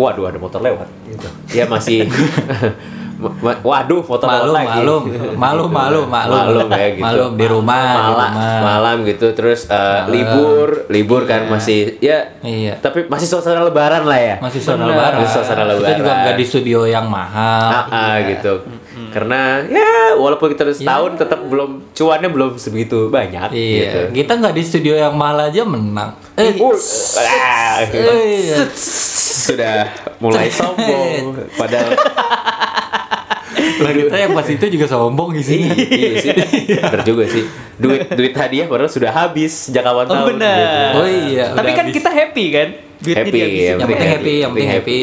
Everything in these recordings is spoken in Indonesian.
waduh ada motor lewat gitu. Ya masih ma- ma- waduh motor Malum, lewat lagi. malum, malum, malum, malum. Malum ya gitu. Malum di rumah, di Malam, rumah. malam gitu terus eh, libur, libur kan masih ya Iya. tapi masih suasana lebaran lah ya. Masih suasana Benar. lebaran. Masih suasana Kita juga lebaran. nggak di studio yang mahal. Ah, ah, gitu. Karena ya walaupun kita udah setahun tetap belum cuannya belum sebegitu banyak Iya, gitu. kita nggak di studio yang mahal aja menang. Eh, Uh, ah, eh, sudah mulai sombong padahal kita yang pas itu juga sombong isinya. iya sih bener juga sih duit duit hadiah padahal sudah habis sejak awal Oh, tahun benar. gitu. Oh iya, Tapi udah kan habis. kita happy kan? Duitnya happy yang penting happy, yang penting happy.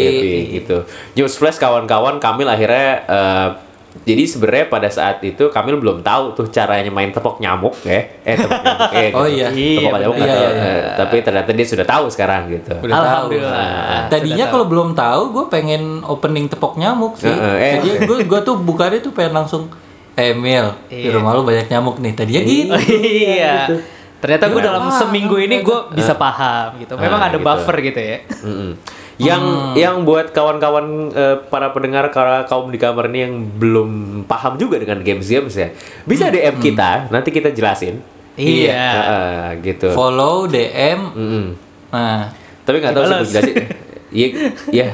gitu news flash kawan-kawan Kamil akhirnya eh, jadi sebenarnya pada saat itu Kamil belum tahu tuh caranya main tepok nyamuk ya eh tepok nyamuk eh, Oh gitu. iya. tepok Iya, nyamuk benar. atau- Iya, iya. eh, tapi ternyata dia sudah tahu sekarang gitu Udah tahu. Alhamdulillah. Nah, Tadinya kalau belum tahu, gue pengen opening tepok nyamuk sih. Heeh, eh. Tadinya gue gue tuh bukannya tuh pengen langsung Emil di Iya. rumah lu banyak nyamuk nih. Tadinya gitu. Oh, iya. Ternyata gue Gimana? dalam seminggu ini gue bisa paham gitu. Memang Ah, ada gitu. buffer gitu ya. Mm-mm. Yang Hmm. yang buat kawan-kawan eh, para pendengar para kaum di kamar ini yang belum paham juga dengan games-games ya, bisa Hmm. DM kita, nanti kita jelasin. Iya. Heeh, gitu. Follow DM. Mm-mm. Nah, Tapi nggak tahu sih gue jelasin. Iya, iya.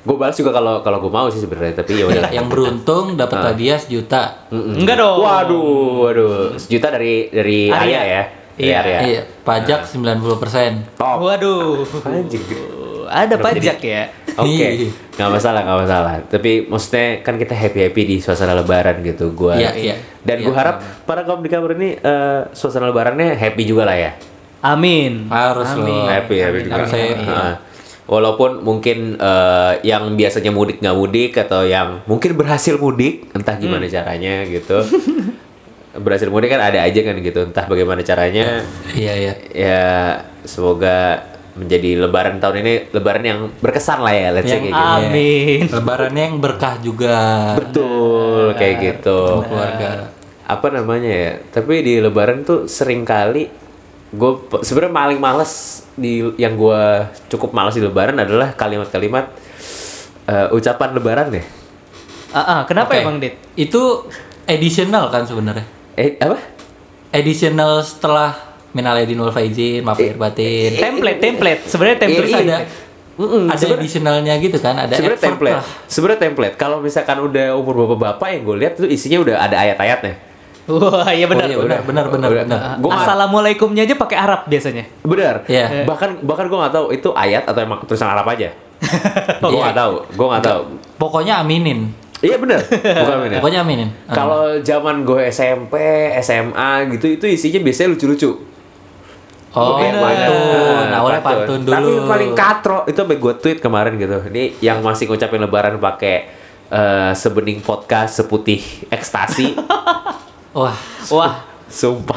Gue balas juga kalau kalau gue mau sih sebenarnya, tapi ya udah. yang beruntung dapat hadiah sejuta. Mm-mm. Enggak dong. Waduh, waduh, sejuta dari dari Arya. Arya ya. Dari Iya. Arya. Iya, pajak 90%. Top. Waduh. Anjing. Ada pajak ya. Oke, Iya. nggak masalah, nggak masalah. Tapi maksudnya kan kita happy happy di suasana Lebaran gitu. Gua Iya, iya. dan Iya. gue harap para kaum di kamar ini eh, suasana Lebarannya happy juga lah ya. Amin. Harus loh. Amin. happy happy juga. Harus happy. Walaupun mungkin eh, yang biasanya mudik nggak mudik atau yang mungkin berhasil mudik, entah gimana caranya gitu. berhasil mudik kan ada aja kan gitu, entah bagaimana caranya. Iya, iya. Ya semoga menjadi Lebaran tahun ini Lebaran yang berkesan lah ya, let's say Yang kayak gitu. Amin. Lebarannya yang berkah juga. Betul, kayak gitu. Keluarga. Apa namanya ya? Tapi di Lebaran tuh sering kali gue sebenarnya paling males di yang gue cukup males di Lebaran adalah kalimat-kalimat eh, ucapan Lebaran deh. Ah, ah, kenapa Oke. emang Dit? Itu additional kan sebenarnya. Eh apa? Additional setelah minal aidin wal faizin, maaf lahir batin. Template, template. Sebenarnya template Iya, ada Mm-mm, ada additionalnya gitu kan, ada Sebenarnya template. lah. Sebenarnya template. Kalau misalkan udah umur bapak-bapak yang gue lihat itu isinya udah ada ayat-ayatnya. Wah, iya benar. Oh, iya, benar, benar, benar, benar. Gua nggak- Assalamualaikumnya aja pakai Arab biasanya. Bener. Iya. Bahkan bahkan gue nggak tahu itu ayat atau emang tulisan Arab aja. gue nggak tahu. Gue nggak tahu. Pokoknya aminin. Iya bener. Bukan. Pokoknya aminin. Ah. Kalau zaman gue SMP, SMA gitu itu isinya biasanya lucu-lucu. Oh, Kayak pantun. mana? Awalnya pantun dulu. Tapi paling katro itu sampai gue tweet kemarin gitu. Ini yang masih ngucapin lebaran pakai eh, sebening podcast seputih ekstasi. Wah, Wah, Sumpah.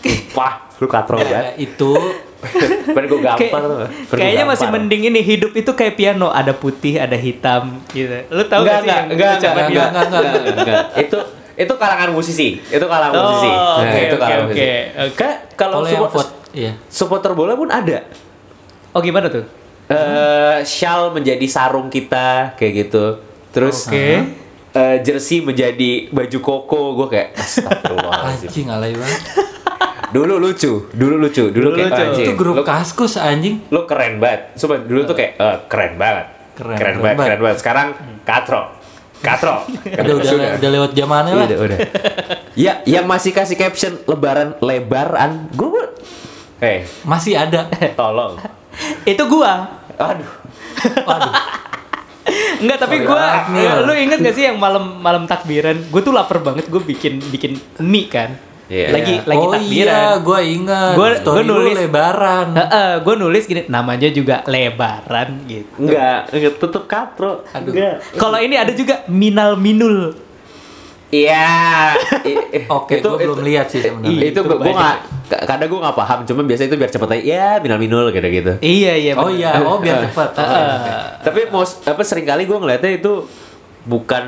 Sumpah, lu katro ya, banget. itu Pengen gue gampar tuh. Gua kayaknya masih mending ini hidup itu kayak piano, ada putih, ada hitam gitu. Lu tahu enggak, gak sih enggak, enggak, enggak, enggak, enggak, enggak, enggak. Itu itu kalangan musisi. Itu kalangan Oh, musisi. Nah, oke, itu oke, kalangan oke, musisi. oke. Kan kalau yang iya. supporter bola pun ada. Oh gimana tuh? eh shawl menjadi sarung kita kayak gitu. Terus Oke. eh, jersey menjadi baju koko. Gue kayak astagfirullahaladzim. Anjing alay banget. dulu lucu, dulu lucu, dulu, Dulu kayak lucu. anjing. Itu grup Lu, kaskus anjing. lu keren banget. Sumpah dulu tuh kayak eh, keren banget. Keren, Keren, keren banget, banget. keren banget. Sekarang katro. Katro. Udah udah, Sudah. udah lewat zamannya lah. Udah, udah. ya, yang masih kasih caption lebaran lebaran. Gue Eh, Masih ada. tolong. Itu gua. Aduh. Waduh. Enggak, tapi gua ya, ya. lu inget gak sih yang malam malam takbiran? Gue tuh lapar banget, gue bikin bikin mie kan. Iya. Lagi lagi oh takbiran. iya, gue ingat. Gua- Story gua lu nulis- lebaran. gue nulis gini, namanya juga lebaran gitu. Enggak, enggak tutup katro. Aduh. Kalau ini ada juga minal minul. Iya. Oke, gue belum lihat sih sebenarnya. Iya, itu Itu gue nggak kadang gue nggak paham cuma biasa itu biar cepet aja ya minal minul gitu gitu Iya iya. Oh iya, oh biar. Oh, Heeh. oke. tapi most apa sering kali gue ngeliatnya itu bukan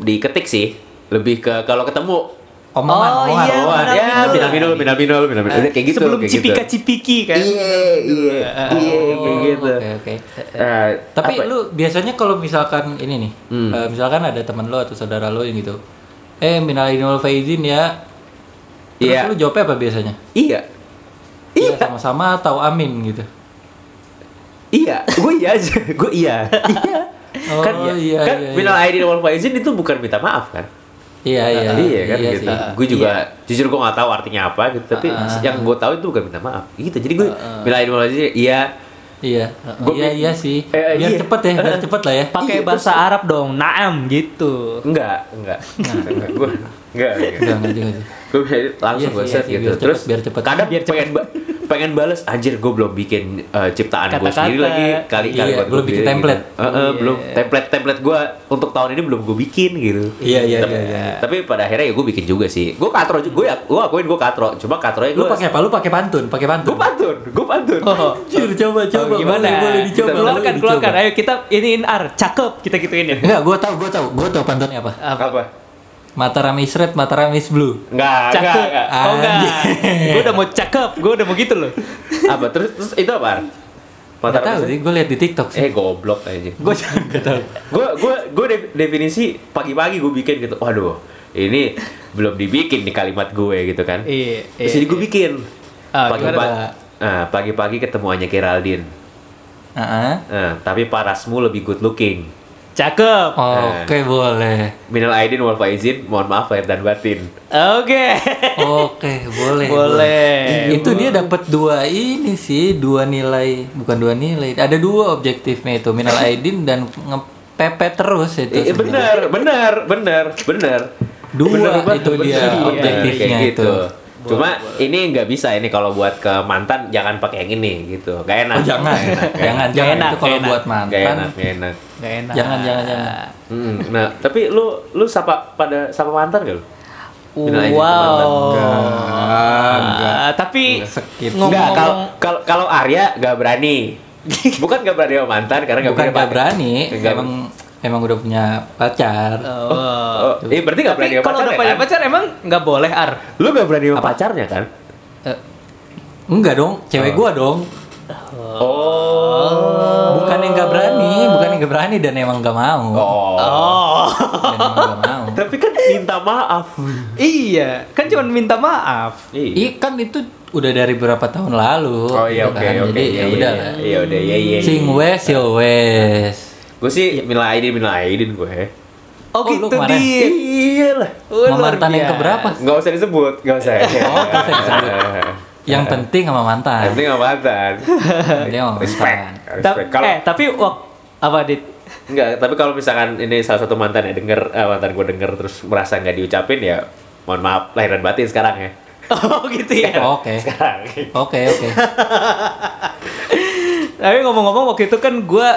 diketik sih lebih ke kalau ketemu omongan, Oh, omongan. iya. Minal ya, minul. minal minul, minal minul, minal minul. Udah kayak gitu, Sebelum kayak gitu. cipika cipiki kan. Iya, iya, iya, kayak gitu. Oke, oke. Eh, Tapi apa- lu biasanya kalau misalkan ini nih, Hmm. eh, misalkan ada teman lu atau saudara lu yang gitu, eh minal aidin wal faizin ya. Terus Iya. lu jawabnya apa biasanya? Iya. Iya Iya, sama-sama atau amin gitu. iya, gue iya aja, gue iya, iya. Oh, kan iya, kan iya, iya. minal aidin wal faizin itu bukan minta maaf kan? Iya iya. iya kan gitu. sih. Gue juga jujur gue nggak tahu artinya apa gitu, tapi yang gue tahu itu bukan minta maaf. Gitu. Jadi gue aidin wal faizin iya. Iya. Gua- iya iya sih. Eh, biar iya. cepet ya, biar cepet lah ya. Pakai Iya, bahasa Arab dong, naam gitu. Enggak, enggak. enggak, gue enggak. enggak. Enggak juga sih. gue langsung Iya gue sih, set iya gitu biar cepet, terus biar cepet. kadang biar pengen ba- pengen bales anjir gue belum bikin eh, ciptaan gue sendiri lagi kali kali Iya, belum bikin template. gitu. Eh, eh, belum template template gue untuk tahun ini belum gue bikin gitu Iya, iya, tapi, iya, iya. tapi pada akhirnya ya gue bikin juga sih gue katro juga gue gue akuin gue katro cuma katronya Lu gue pakai apa? Lu pakai pantun, pakai pantun. gue pantun gue pantun Oh. Anjir, coba coba. Oh, gimana? Boleh, boleh dicoba. keluarkan, keluarkan. Ayo kita iniin ar, cakep kita gituin ya. Enggak, gua tahu, gua tahu. Gua tahu pantunnya apa. apa Mataram is red, Mataram is blue. enggak enggak Cakep. enggak Oh enggak. Gue udah mau cakep, gue udah mau gitu loh. apa terus terus itu apa Enggak tahu sih, gua lihat di TikTok sih. eh goblok aja Gua juga enggak tahu. gue gue gue definisi pagi-pagi gue bikin gitu waduh ini belum dibikin di kalimat gue gitu kan Iya, terus iya, jadi gue bikin Ah, pagi-pagi nah, pagi-pagi ketemu Anya Geraldine Heeh. nah, tapi parasmu lebih good looking Cakep. Oke, boleh. minal aidin wal faizin mohon maaf lahir dan batin Oke. Oke, boleh. Boleh. Itu dia dapat dua ini sih, dua nilai, bukan dua nilai. Ada dua objektifnya itu, minal aidin dan ngepepet terus itu. Eh, bener bener bener bener Dua Bener itu bener. dia Iya, objektifnya kayak itu. Cuma ini nggak bisa ini kalau buat ke mantan jangan pakai yang ini gitu. Gak enak. Oh, jangan. Gak enak, gak jangan, enak. jangan enak, itu kalau gak enak. buat Gak mantan. enak, gak enak. Gak enak. Jangan, jangan, jangan. Mm, Nah, tapi lu lu sapa pada sama mantan gak lu? Wow. Tapi Enggak, kalau kalau kalau Arya gak berani. Bukan gak berani sama mantan karena gak Bukan gak berani, Nggak- emang emang udah punya pacar. Oh. Oh, iya berarti gak Tapi berani sama kalau pacar udah ya punya kan? pacar emang nggak boleh ar. Lu gak berani sama pacarnya kan? Eh, Enggak dong, cewek gua dong. Oh. Bukan yang gak berani, bukan yang gak berani dan emang gak mau. Oh. Oh. Dan emang gak mau. Tapi kan minta maaf. iya, kan cuma minta maaf. Iya. Ih kan itu udah dari berapa tahun lalu. Oh iya gitu oke kan. oke. Jadi Iya, ya iya, udah iya. Iya udah iya iya. Sing wes ya wes. Gue sih minal aidin minal aidin gue. Oh, Oh, lu gitu kemarin. di. Iya lah. Oh, Sama mantan yang keberapa? Nggak usah disebut, nggak usah. Oh, nggak usah disebut. Yang penting sama mantan. Nanti nggak mantan. Dia sama Respect. Respect. Kalau eh, tapi wak, apa dit? Enggak, tapi kalau misalkan ini salah satu mantan ya denger, eh, mantan gue denger terus merasa nggak diucapin ya, mohon maaf lahir dan batin sekarang ya. Oh gitu ya. Oke. Sekarang. Oke oke. Tapi ngomong-ngomong waktu itu kan gue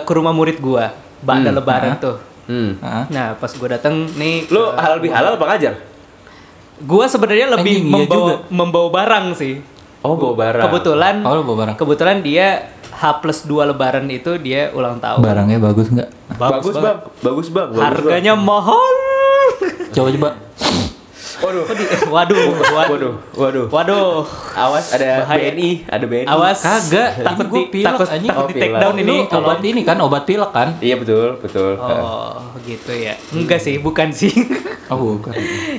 ke rumah murid gue, pada Hmm. lebaran tuh. Hmm. Nah pas gue datang nih, Lu halal bihalal apa ngajar? gue sebenarnya lebih Anjing, iya membawa juga. membawa barang sih. Oh, bawa barang. Kebetulan, Oh lu bawa barang. kebetulan dia H plus 2 lebaran itu dia ulang tahun. Barangnya bagus nggak? Bagus, banget. bang, bagus bang. Bagus, Harganya mahal. Coba coba. Waduh. Di- waduh, waduh, Waduh, waduh. waduh. Awas ada Bahaya. BNI, ada BNI. Awas, Kagak. takut di pilek, takut, anjing. takut Oh, di take down ini. Ini obat ini kan obat pilek kan? Iya betul, betul. Oh, gitu ya. Enggak sih, bukan sih. Oh bukan.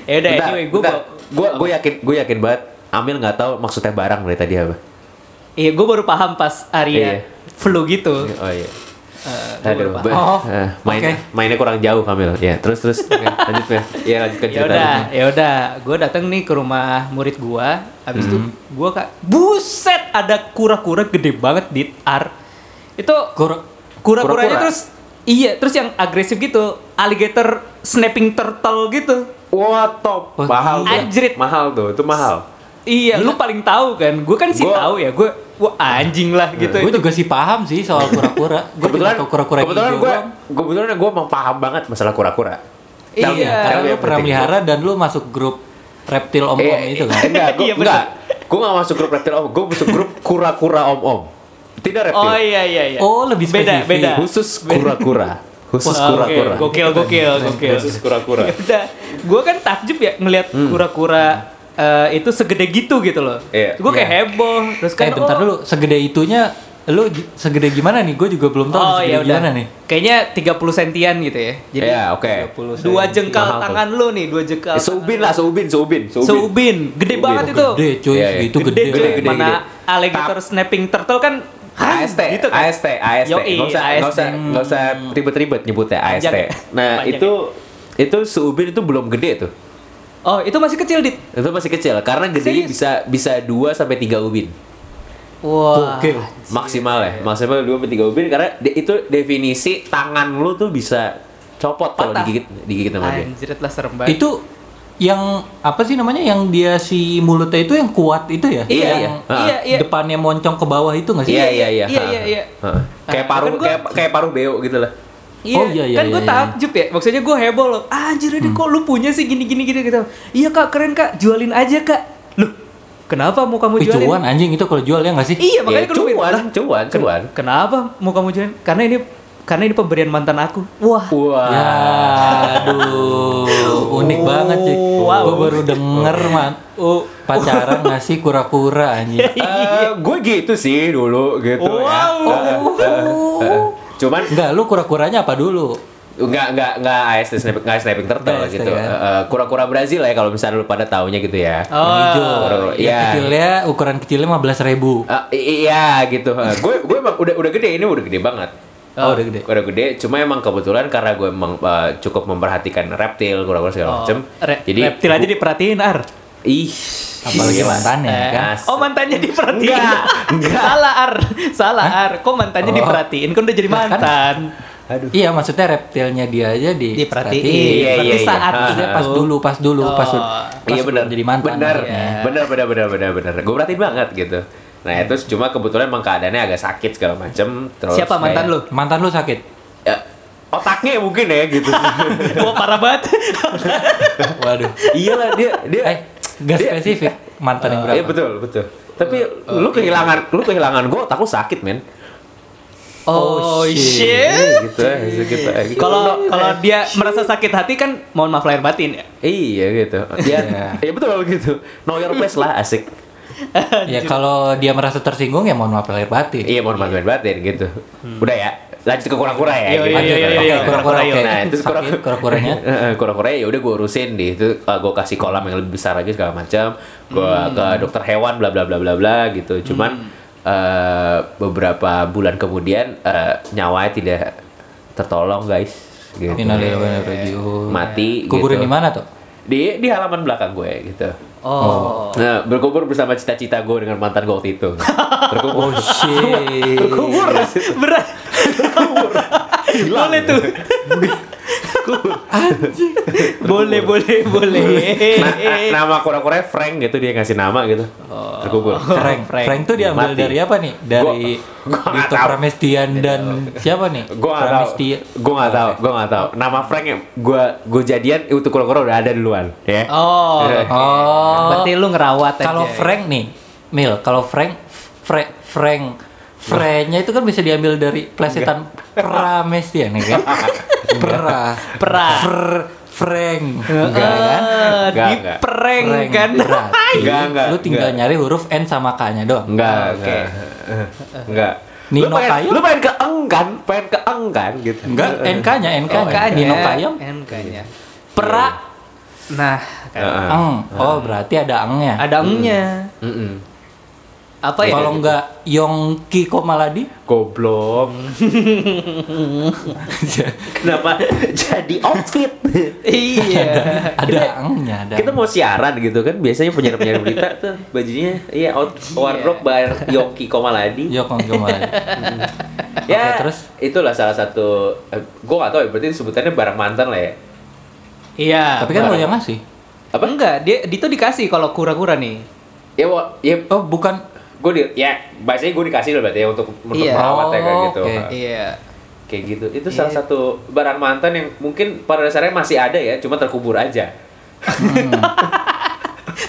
ya udah, anyway, gue gue gue yakin gue yakin banget Amil nggak tahu maksudnya barang dari tadi apa. Iya, gue baru paham pas Arya Iya. flu gitu. Oh iya. Eh, gua Aduh. Oh, eh, main, oke. mainnya kurang jauh Kamil. Ya, terus terus Oke, lanjut ya. Ya lanjutkan Ya ceritanya. udah, ya udah. Gue datang nih ke rumah murid gua. Habis itu Hmm. gua kak, buset, ada kura-kura gede banget di ar. Itu Kur kura-kuranya Kura-kura? terus iya, terus yang agresif gitu, alligator snapping turtle gitu. Wah top, mahal tuh. anjrit. Mahal tuh, itu mahal. Iya, lu paling tahu kan. Gue kan sih tahu ya. Gue wah anjing lah gitu. gue juga sih paham sih soal kura-kura. Gue Kebetulan tahu kura-kura kebetulan gue doang. kebetulan gue emang paham banget masalah kura-kura. Iya. Karena lu pernah melihara dan lu masuk grup reptil om-om Eh, itu kan. Enggak, gue Iya, enggak. Gue gak masuk grup reptil om, gue masuk grup kura-kura om-om. Tidak reptil. Oh iya iya iya. Oh, lebih beda spesifik. beda. Khusus kura-kura. Khusus oke. kura-kura. Gokil, gokil, gokil. Khusus kura-kura. Ya udah, gue kan takjub ya ngelihat kura-kura eh, itu segede gitu gitu loh. Iya. Gue kayak heboh. Terus kan Kayak bentar oh, dulu, segede itunya lu segede gimana nih? Gue juga belum tahu Oh segede ya udah. gimana nih. Kayaknya 30 sentian gitu ya. Jadi Iya, oke. dua jengkal Mahal tuh. tangan lu nih, dua jengkal. Eh, Seubin lah, seubin, seubin, seubin. Seubin, gede Seubin. banget itu. Gede cuy, Iya, iya. itu Gede, gede. cuy. gede, Mana gede. alligator snapping turtle kan AST, gitu kan? AST, AST. Yoi, Nggak usah, AST. nggak usah, nggak usah ribet-ribet nyebutnya AST. Ya? Nah itu itu seubin itu belum gede tuh. Oh, itu masih kecil, Dit. Itu masih kecil karena Serius? bisa bisa 2 sampai 3 ubin. Wah. Maksimal ya, maksimal 2 sampai 3 ubin karena de- itu definisi tangan lu tuh bisa copot kalau digigit digigit sama dia. Anjir lah serem banget. Itu yang apa sih namanya yang dia si mulutnya itu yang kuat itu ya? Iya, yang iya. Iya, iya. depannya moncong ke bawah itu nggak sih? Iya iya iya. Iya, iya, iya. Heeh. Kayak Ah, paruh kan kayak kayak paruh beo gitu lah. Iya, Oh, iya, iya, kan iya, gue iya. takjub ya. Maksudnya gue heboh loh. Ah, anjir ini kok lu punya sih gini gini gini gitu. Iya kak keren kak, jualin aja kak. Loh, kenapa mau kamu Wih, jualin? cuan anjing itu kalau jual ya nggak sih? Iya makanya Ya, cuan, Lah, cuan, cuan. Kenapa mau kamu jualin? Karena ini karena ini pemberian mantan aku. Wah. Wah. Ya, aduh, unik banget sih. Wow. Gue baru denger man, Oh, pacaran ngasih kura-kura anjing. Eh, gue gitu sih dulu gitu ya. Wow. Eh, eh, eh, eh. Cuman Enggak, lu kura-kuranya apa dulu? nggak nggak nggak AST snapping nggak snapping turtle AST gitu. Eh, eh, kura-kura Brazil ya kalau misalnya lu pada taunya gitu ya. Oh. Hijau. Kura-kura- iya. kecilnya ukuran kecilnya 15 ribu. Eh, i- iya gitu. gue gue emang udah udah gede ini udah gede banget. Oh, udah gede. Udah gede. Cuma emang kebetulan karena gue emang eh, cukup memperhatikan reptil kura-kura segala macem. Oh, Re- Jadi reptil aja diperhatiin ar. Ih Apalagi gila. mantannya Eh, kan. Oh mantannya diperhatiin. Enggak, enggak. Salah ar, salah ar. Kok mantannya Oh. diperhatiin? Kan udah jadi mantan. Aduh. Iya, maksudnya reptilnya dia aja di Diperhatiin. Iya, Berarti iya, iya. saat Ah, Maksudnya itu. pas dulu, pas dulu, pas, Oh. pas iya benar. jadi mantan. Benar, maksudnya. benar, benar, benar, benar, benar. Gue perhatiin banget gitu. Nah itu cuma kebetulan emang keadaannya agak sakit segala macem. Terus Siapa mantan kayak- lu? Mantan lu sakit? Ya, otaknya mungkin ya gitu. Wah parah banget. Waduh. Iyalah dia dia. Eh, gak dia- spesifik mantan yang berapa? Iya betul betul. Tapi lu kehilangan lu kehilangan gue otak lu sakit men. Oh, shit. shit. gitu aja gitu aja. Kalau kalau dia merasa sakit hati kan mohon maaf lahir batin ya. Iya gitu. Ya, ya betul gitu. Know your place lah asik. Ya kalau dia merasa tersinggung ya mohon maaf lahir batin. Iya mau main batin gitu. Udah ya. Lanjut ke kura-kura ya. Iya, iya, iya, oke, iya, kura-kura. Nah, itu kura-kuranya. Eh, kura-kura ya udah gue urusin di itu gue kasih kolam yang lebih besar lagi segala macam gue Hmm. ke dokter hewan bla bla bla bla bla gitu cuman eh, beberapa bulan kemudian eh, nyawanya tidak tertolong guys gitu raji'un. mati Kuburin gitu. di mana tuh? Di di halaman belakang gue gitu. Oh. nah berkubur bersama cita-cita gue dengan mantan gue waktu itu. Berkubur Oh shit. berkubur Berat. boleh tuh. boleh, boleh, boleh. Nah, nama kura-kuranya Frank gitu dia ngasih nama gitu terkubur Frank. Frank. Frank tuh diambil Mati. dari apa nih? Dari Gua- gua nggak Dito tahu. Pramestian dan siapa nih? gue gak tau Pramestia. gue gak tau gue gak tau nama Frank yang gue gue jadian itu kura-kura udah ada duluan ya Oh. Oh. Berarti lu ngerawat aja. Kalau Frank nih, Mil, kalau Frank Frank Frank Frenya itu kan bisa diambil dari plesetan Pramestian ya kan? Pra. Pra. Fr, Frank. Enggak Enggak kan? Enggak, di enggak. prank Frank. kan. Berarti Enggak, enggak, Lu tinggal enggak. nyari huruf N sama K-nya doang. enggak Oke. enggak enggak Nino lu pengen, Kayam? lu pengen ke eng kan pengen ke eng kan gitu Enggak, NK-nya, NK-nya. NK-nya. Nino Kayam. NK-nya. Pra. Nah, kan. Eng. Oh, berarti ada engnya. ada engnya. Mm-mm. Apa ya? Kalau enggak Yongki Komaladi? goblok kenapa jadi outfit iya. ada engnya, ada. kita mau siaran gitu kan biasanya penyiar penyiar berita tuh bajunya iya out wardrobe by Yoki Komaladi Yongki Komaladi. ya Oke, terus? itulah salah satu eh, gue gak tahu ya berarti sebutannya barang mantan lah ya Iya. Tapi kan lo yang ngasih. apa enggak? Dia Dito dikasih kalau kura-kura nih. ya ya Oh, bukan gue di ya bahasanya gue dikasih lah berarti ya untuk untuk Iya. merawatnya kayak Oh, gitu oke. Iya. kayak gitu itu salah satu barang mantan yang mungkin pada dasarnya masih ada ya cuma terkubur aja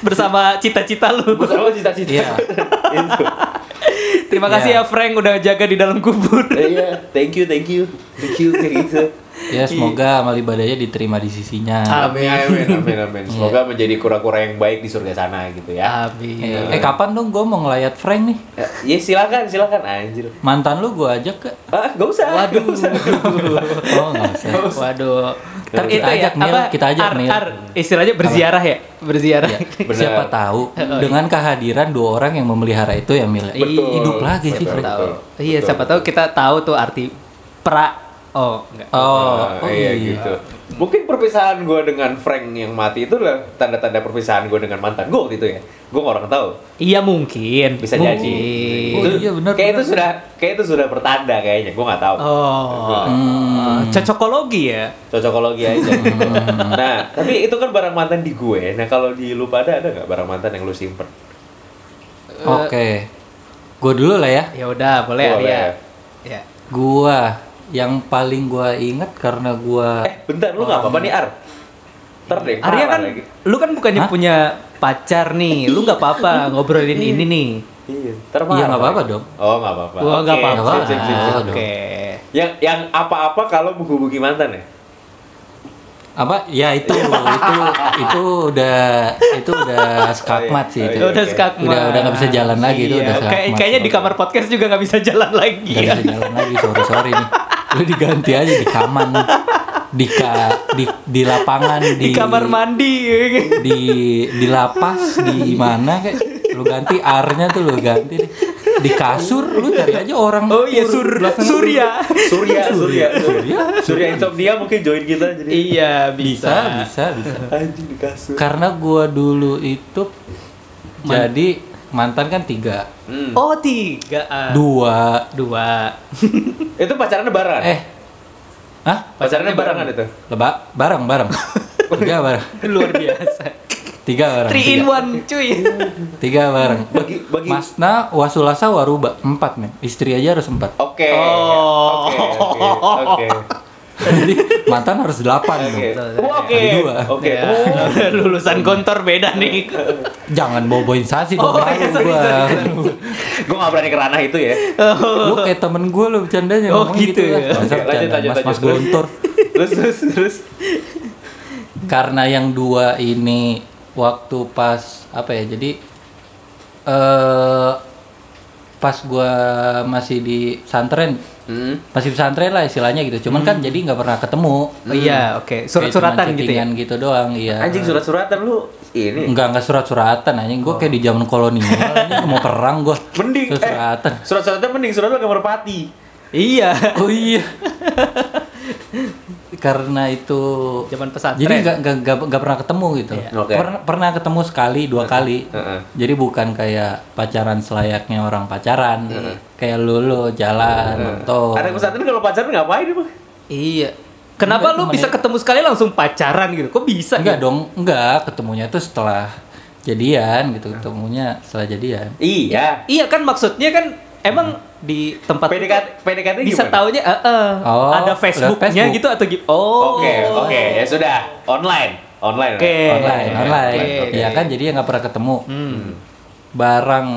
Bersama cita-cita lu. bersama cita-cita Iya. itu Terima kasih Iya. ya Frank udah jaga di dalam kubur. iya thank you thank you thank you kayak gitu Ya semoga amal ibadahnya diterima di sisinya. Amin, amin, amin, amin. Semoga menjadi kura-kura yang baik di surga sana gitu ya. Amin. Eh, eh, kapan dong gue mau ngelayat Frank nih? Ya, Ya silakan, silakan anjir. Mantan lu gue ajak ke? Ah, gak usah. Waduh. gak usah. Oh nggak usah. Waduh. Ntar Kita itu ya, ajak, Nil. apa? Kita ajak, ar, Nil. ar, istilahnya berziarah ya? Berziarah. Ya, siapa tahu dengan kehadiran dua orang yang memelihara itu ya Mil. Betul. Hidup lagi sih Betul. Betul. Iya, siapa tahu kita tahu tuh arti pra. Oh, enggak. Oh, Ah, oh iya, iya. gitu. Mungkin perpisahan gue dengan Frank yang mati itu lah tanda-tanda perpisahan gue dengan mantan gue waktu itu ya. Gue orang tahu. Iya mungkin. Bisa mungkin. jadi. Oh, Itu- iya, benar, Kayak itu sudah kayak itu sudah pertanda kayaknya. Gue nggak tahu. Oh. Hmm. Cocokologi ya. Cocokologi aja. nah, tapi itu kan barang mantan di gue. Nah, kalau di lu pada ada nggak barang mantan yang lu simpen? Oke. Gue dulu lah ya. Ya udah, boleh Boleh. Arya. Ya. Gua yang paling gua ingat karena gua Eh, bentar, lu nggak apa-apa nih Ar? Ntar deh, Arya kan, lagi. lu kan bukannya Hah? punya pacar nih, lu nggak apa-apa ngobrolin ini nih. Iya, ntar Iya, nggak apa-apa dong. Oh, nggak apa-apa. Gua nggak Oke, apa-apa. Oke. Yang yang apa-apa kalau menghubungi mantan ya? apa ya itu itu itu udah itu udah skakmat sih itu Oh, iya. Udah oke. skakmat. Udah- udah nggak bisa jalan lagi, itu Iya, udah kayak- skakmat. Kayaknya di kamar podcast juga nggak bisa jalan lagi. nggak bisa jalan lagi sorry sorry nih lu diganti aja di kaman di ka, di di lapangan di, Di kamar mandi. di di lapas di mana kayak lu ganti arnya tuh lu ganti deh. di kasur lu cari aja orang Oh iya, sur belakang Surya. Surya, Surya. Surya. Surya insomnia mungkin join kita jadi. Iya, bisa bisa. bisa bisa Anjing di kasur. karena gua dulu itu jadi mantan kan tiga Hmm. Oh, tiga. ah. dua Dua. Itu pacaran lebaran. eh Hah? pacarannya barengan itu. Leba, bareng, bareng. Tiga bareng. Luar biasa. Tiga bareng. Three in Tiga, one, cuy. tiga bareng. Bagi bagi Masna, wasulasa, waruba. Empat, men. Istri aja harus empat. Oke. Oh. Oke, oke, oke. Jadi mantan harus delapan. Oke. Oh, Oke. Oke. Ya, Oh. Lulusan kontor beda nih. Jangan boboin sasi dong. Oh, iya, sorry, gua. sorry, Gue gak berani ke ranah itu ya. Lu kayak temen gue lo bercandanya. Oh, ngomongnya gitu ya. Lanjut, lanjut, Mas, mas gontor. Terus terus terus. Karena yang dua ini waktu pas apa ya? Jadi eh pas gua masih di pesantren, Hmm. masih pesantren lah istilahnya gitu. Cuman kan jadi nggak pernah ketemu. Oh iya, oke. Kayak Surat-suratan gitu ya. gitu doang, iya. Anjing surat-suratan lu ini. Enggak enggak surat-suratan anjing. Gue kayak di zaman kolonial anjing mau perang gua. Mending eh, Surat-suratan. surat-suratan mending surat lu agak merpati. Iya. Oh iya. Karena itu Zaman pesantren. Jadi nggak nggak pernah ketemu gitu. Iya. Oke. Pernah pernah ketemu sekali dua kali. Heeh. Jadi bukan kayak pacaran selayaknya orang pacaran. Kayak lu lu jalan atau Anak pesantren kalau pacaran ngapain emang? Iya. Kenapa lu bisa ketemu sekali langsung pacaran gitu? Kok bisa? enggak gitu? dong enggak ketemunya tuh setelah jadian gitu ketemunya setelah jadian. Iya. Iya kan maksudnya kan emang di tempat PDKT PDKT bisa gimana? taunya eh, eh, Oh, ada Facebooknya Facebook. gitu atau gitu. Oh. Oke, oke, ya sudah. Online. Online. Oke. online oke, online oke. ya kan jadi nggak pernah ketemu Hmm. barang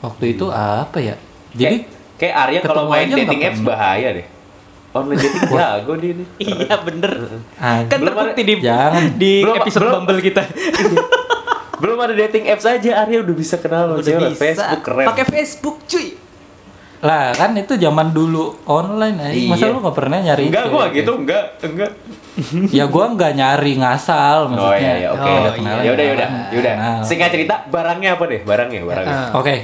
waktu itu apa ya jadi kayak, kayak Arya kalau main dating apps bahaya deh. Online dating jago dia nih. Iya bener. Kan terbukti di Jangan. di Belum, episode belum. Bumble kita. Belum ada dating apps aja Arya udah bisa kenal sama Udah cewek. bisa. Facebook keren. Pakai Facebook, cuy. lah kan itu zaman dulu online aja masa Iya. lu nggak pernah nyari Enggak, gua gitu, enggak, enggak. ya gua nggak nyari ngasal Oh maksudnya iya, iya, oke. Oh, Ada iya. kenalan, Ya udah, ya udah, ya udah. Singkat cerita, barangnya apa deh? Barangnya, barangnya. Ah. oke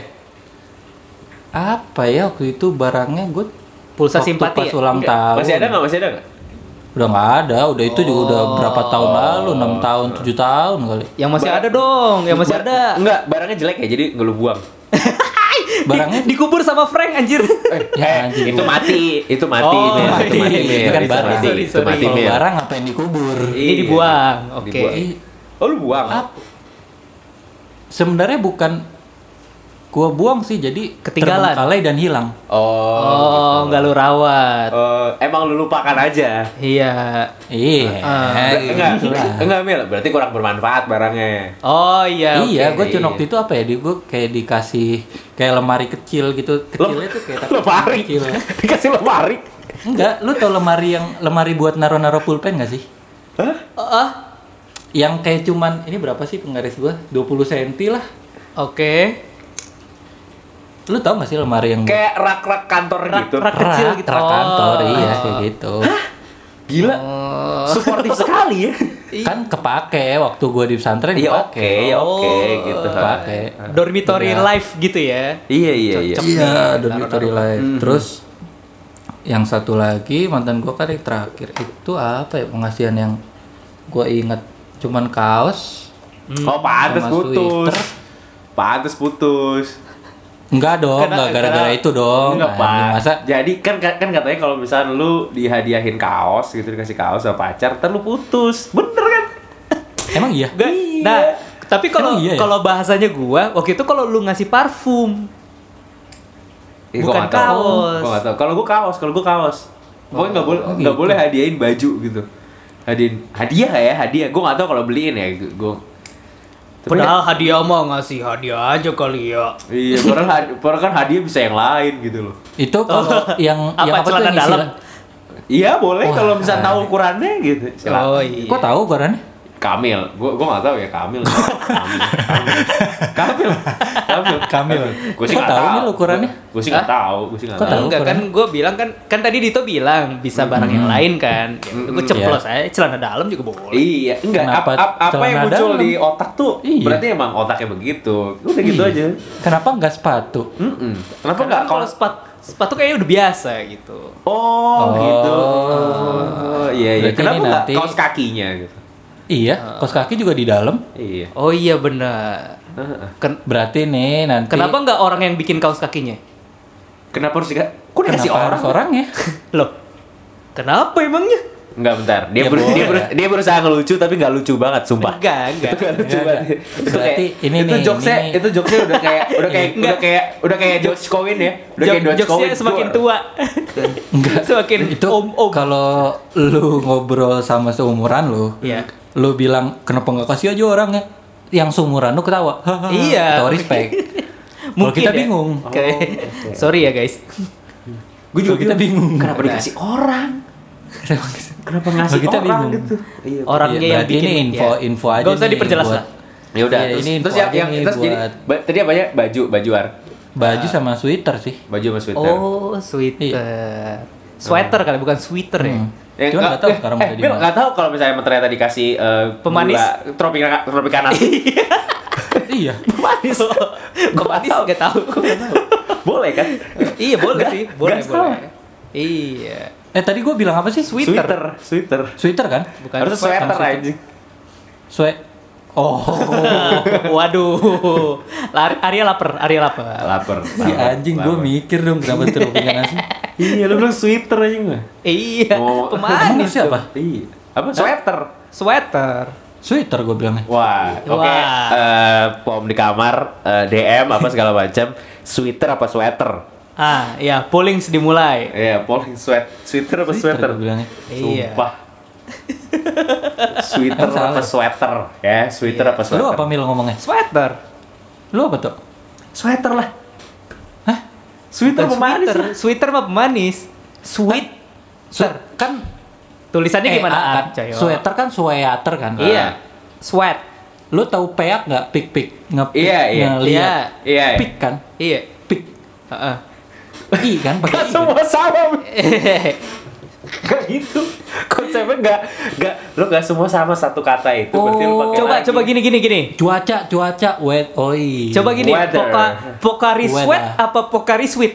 apa ya waktu itu barangnya gue Pulsa waktu simpati pas ya? ulang Enggak. tahun Masih ada nggak? Masih ada nggak? Udah nggak ada udah itu juga udah berapa tahun lalu enam tahun tujuh tahun kali Yang masih Ba- ada dong, yang masih ada. Enggak, barangnya jelek ya, jadi nggak lu buang. barangnya Di- dikubur sama Frank anjir. Ya, eh, anjing, itu mati, itu mati, Oh, mati. itu mati, kan barang. mati, Sorry, itu sorry. mati, kalau barang apa yang dikubur Ini Iya. dibuang. Oke. Dibuang. Ih, Oh, lu buang? Ap- sebenarnya bukan gua buang sih jadi Ketinggalan. terbengkalai dan hilang Oh. Oh, nggak lu rawat. Oh, emang lu lupakan aja. Iya. iya Ah. enggak, gitu enggak, Mil. Berarti kurang bermanfaat barangnya. Oh iya. iya, oke. gue cuma waktu itu apa ya? Di gue kayak dikasih kayak lemari kecil gitu. Kecilnya tuh kayak tapi lemari. kecil. Dikasih lemari. Enggak, lu tau lemari yang lemari buat naro-naro pulpen gak sih? Ah, Yang kayak cuman ini berapa sih penggaris gua? 20 cm lah. oke. Lu tau gak sih lemari yang Kayak rak-rak kantor gitu. rak kecil gitu. rak kantor Oh. iya kayak gitu. Gila. Oh. Suportif sekali ya. Kan kepake waktu gua di pesantren Iya oke, kepake. ya oke Oh. gitu. Kepake. Dormitory Iya. life gitu ya. Iya iya iya. Iya, dormitory life. Mhm. Terus yang satu lagi mantan gua kan yang terakhir itu apa ya pengasihan yang gua inget cuman kaos. Oh pantes putus. Pantes putus. Enggak dong, enggak gara-gara itu dong. Enggak, Anjing, Pak. Masa Jadi kan kan katanya kalau misalnya lu dihadiahin kaos gitu dikasih kaos sama pacar, ntar lu putus. Bener kan? emang iya? Enggak. Nah, tapi kalau iya ya? kalau bahasanya gua waktu itu kalau lu ngasih parfum. Eh, Bukan gua kaos. Gua tahu. Kalau gua kaos, kalau gua kaos. Pokoknya nggak boleh Oh, nggak gitu. boleh hadiahin baju gitu. Hadiahin hadiah ya, hadiah. Gua nggak tahu kalau beliin ya. Gua Padahal hadiah mah ngasih hadiah aja kali ya. Iya, padahal, had- padahal kan hadiah bisa yang lain gitu loh. Itu kalau yang Apa, yang apa celana yang dalam? Iya boleh Wah, kalau bisa tahu ukurannya gitu. Silakan. Oh iya. Kok tahu ukurannya? Kamil, gua gua nggak tahu ya Kamil. Kamil, Kamil, Kamil, Kamil. Gue sih nggak tahu tahu. ukurannya? Gue sih nggak tahu, gue sih nggak tahu. tahu? Enggak kan gue bilang kan kan tadi Dito bilang bisa barang yang lain kan. Ya, gue ceplos aja celana dalam juga boleh. Iya, enggak. Kenapa Apa, apa, apa yang muncul dalam? di otak tuh Iya. berarti emang otaknya begitu. Udah gitu Iya. aja. Kenapa enggak sepatu? Kenapa enggak kalau kalau sepatu sepatu kayaknya udah biasa gitu. Oh, Oh. gitu. Oh, iya iya. Kenapa nanti- kaos kakinya gitu? Iya, kaos kaki juga di dalam. Iya. Oh iya benar. Heeh. Ken- Berarti nih nanti kenapa nggak orang yang bikin kaos kakinya? Kenapa harus dikasih? Kok dikasih kenapa orang? harus orang ya? Loh, kenapa emangnya? Enggak bentar. Dia Ya, ber- dia, boleh. ber- dia berusaha ngelucu tapi nggak lucu banget, sumpah. Enggak, enggak. Itu nggak lucu Enggak, banget. enggak. Itu Berarti kayak, ini itu nih, jokesnya, ini- itu jokesnya udah kayak udah kayak Enggak. udah kayak udah kayak George Coin ya. Udah kayak Jok- George jokesnya Coin. semakin tua. Enggak. semakin itu om om. kalau lu ngobrol sama seumuran lu, Iya. Lu bilang kenapa nggak kasih aja orang ya? Yang seumuran lu ketawa. Iya. Ketawa respect. Kalau Mungkin kita ya. bingung. Oke. Sorry ya guys. Gue juga kita bingung. Kenapa dikasih orang? Kenapa ngasih Kalau kita orang bingung. gitu? Iya. Orangnya Iya, yang berarti bikin ini info ya. info aja. Gak usah diperjelas lah. Ya udah, Iya, terus, ini terus yang, yang terus jadi buat- ba- tadi apa ya? Baju, baju ar. Baju sama sweater sih. Baju sama sweater. Oh, sweater. Sweater kali bukan sweater ya. Yang Cuman nggak- nggak tahu eh, sekarang eh, udah di Bil, mana. nggak tahu kalau misalnya ternyata dikasih eh, Pemanis? gula tropika tropicana. iya. Pemanis. Pemanis enggak tahu. Boleh kan? iya, boleh sih. Boleh, nggak salah. boleh. Iya. Eh tadi gua bilang apa sih? Sweater. Sweater, sweater. Sweater kan? Bukan Harusnya sweater sweater. Oh. Waduh. Lari, Arya lapar, Arya lapar. Lapar. si anjing gua mikir dong kenapa tropika nasi. Iya, lu bilang sweater aja nggak? Iya, Oh. Emang pemanis. harusnya apa? Iya. Apa? Sweater. Sweater. Sweater gua bilangnya. Wah, oke. Wah. Eh, pom di kamar, eh, DM apa segala macam. Sweater apa sweater? Ah, ya, pollings dimulai. Iya, polling sweat, sweater apa sweater? gua bilangnya. Iya. Sweater apa sweater? Ya, sweater apa Lu sweater? apa mil ngomongnya? Sweater. Lu apa tuh? Sweater lah. Hah? Sweater Bukan pemanis sweater. lah. Sweater mah pemanis. Sweet. Su- kan Tulisannya eh, gimana? ah, kan, Cayo? sweater kan sweater kan? Iya. Sweat. Lu tahu peak nggak? Pik pik nge Iya, iya. ngeliat. Iya. Pik kan? Iya. Pik. Heeh. I kan pakai kan? semua sama. Gak gitu. Konsepnya gak, gak, lu gak semua sama satu kata itu. Berarti lu Oh. pakai coba lagi. coba gini gini gini. Cuaca cuaca wet oi. Coba gini, Weather. poka, Pokari Weather. sweat apa Pokari sweet?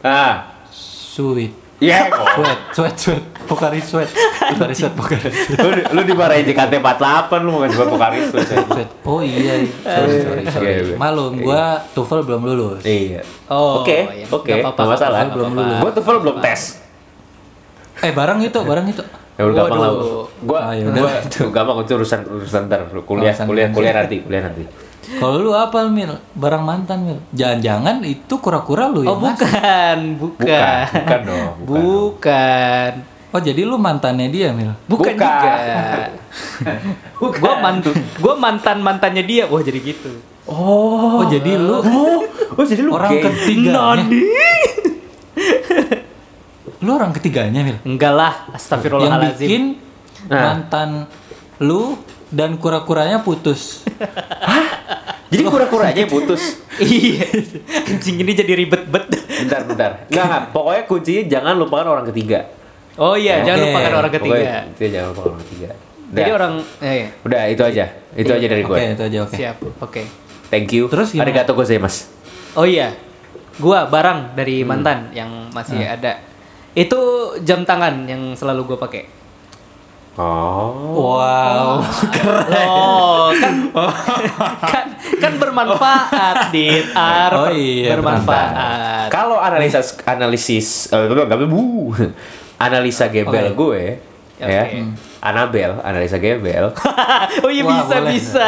Ah. Sweet. Iya kok. Sweat, sweat, sweat. Pokari sweat. Pokari sweat, pokari sweat. lu, lu dimarahin JKT48 lu mau ngasih gua Pokari Sweat. Sweat. Oh iya, sorry, sorry, sorry. Iya, iya. Malum, gua TOEFL belum lulus. Iya. Oh, Oke, iya. oke, apa-apa, masalah. nggak Belum apa-apa. lulus. Gua TOEFL belum tes. Eh, barang itu, barang itu. Ya udah gampang lah. Gua, Ah, ya udah. gua, gua gampang itu urusan urusan ntar. Kuliah, Urusan kuliah, kuliah nanti, kuliah nanti. Kalau lu apa, Mil? Barang mantan, Mil? Jangan-jangan itu kura-kura lu Oh yang ngasih. bukan, bukan. Bukan, bukan dong, bukan Bukan. Oh, jadi lu mantannya dia, Mil? Bukan, Bukan. juga. Gua mantu, gua mantan mantannya dia. Wah jadi gitu. Oh, jadi lu Oh, oh jadi lu orang gay. ketiganya. Lu orang ketiganya, Mil. Enggak lah, Yang astagfirullahalazim. bikin Nah. mantan lu dan kura-kuranya putus. Jadi kura-kuranya yang putus. iya. Anjing ini jadi ribet bet. Bentar, bentar. Enggak. Pokoknya kuncinya jangan lupakan orang ketiga. Oh iya, jangan Oke. lupakan orang ketiga. Pokoknya jangan lupakan orang ketiga. Udah. Jadi orang eh, iya. Udah, itu aja. Itu aja dari gue. Oke, itu aja oke. siap. Oke. Thank you. Terus gimana? Arigato gozaimasu. Oh iya. Gua barang dari Hmm. mantan yang masih Ah. ada. Itu jam tangan yang selalu gua pakai. Oh. Wow. Oh, kan kan kan bermanfaat di Ar. Oh iya, bermanfaat. Kalau analisis analisis eh, nggak bu analisa gembel Oke. gue ya Oke. Anabel analisa gembel oh iya Wah, bisa boleh. bisa.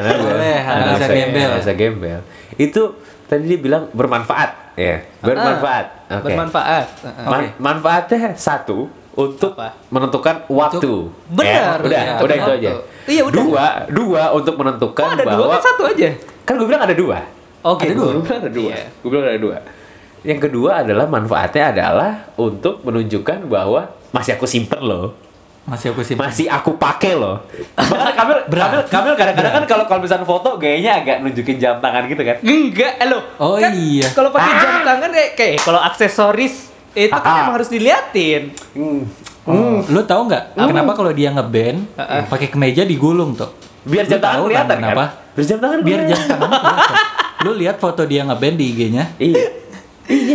Anabel Boleh, analisa gembel. analisa gembel itu tadi dia bilang bermanfaat ya bermanfaat Ah, Oke. Bermanfaat. Heeh. Man- manfaatnya satu untuk Apa? menentukan waktu. Benar. Ya, udah, Iya, udah itu aja. Iya, udah. Dua, dua untuk menentukan Oh, ada bahwa dua kan satu aja. kan gue bilang ada dua. Oke. Ada dua. Gue bilang ada dua. Iya. Gue bilang ada dua. Yang kedua adalah manfaatnya adalah untuk menunjukkan bahwa masih aku simpen loh. Masih aku simpan. Masih aku pakai loh. Bahkan Kamil, Kamil, Kamil kadang-kadang kan kalau kalau misalnya foto gayanya agak nunjukin jam tangan gitu kan. Enggak, eh, lo. Oh, kan iya. Kalau pakai jam tangan kayak kayak kalau aksesoris itu kan Ah. emang harus diliatin. Hmm. Oh, Lu tahu nggak kenapa kalau dia ngeband Heeh. pakai kemeja digulung tuh? Biar jam tangan kan kelihatan kan? kenapa? Biar jam tangan Biar kelihatan. jam tangan. Lu lihat foto dia ngeband di IG-nya, Iya.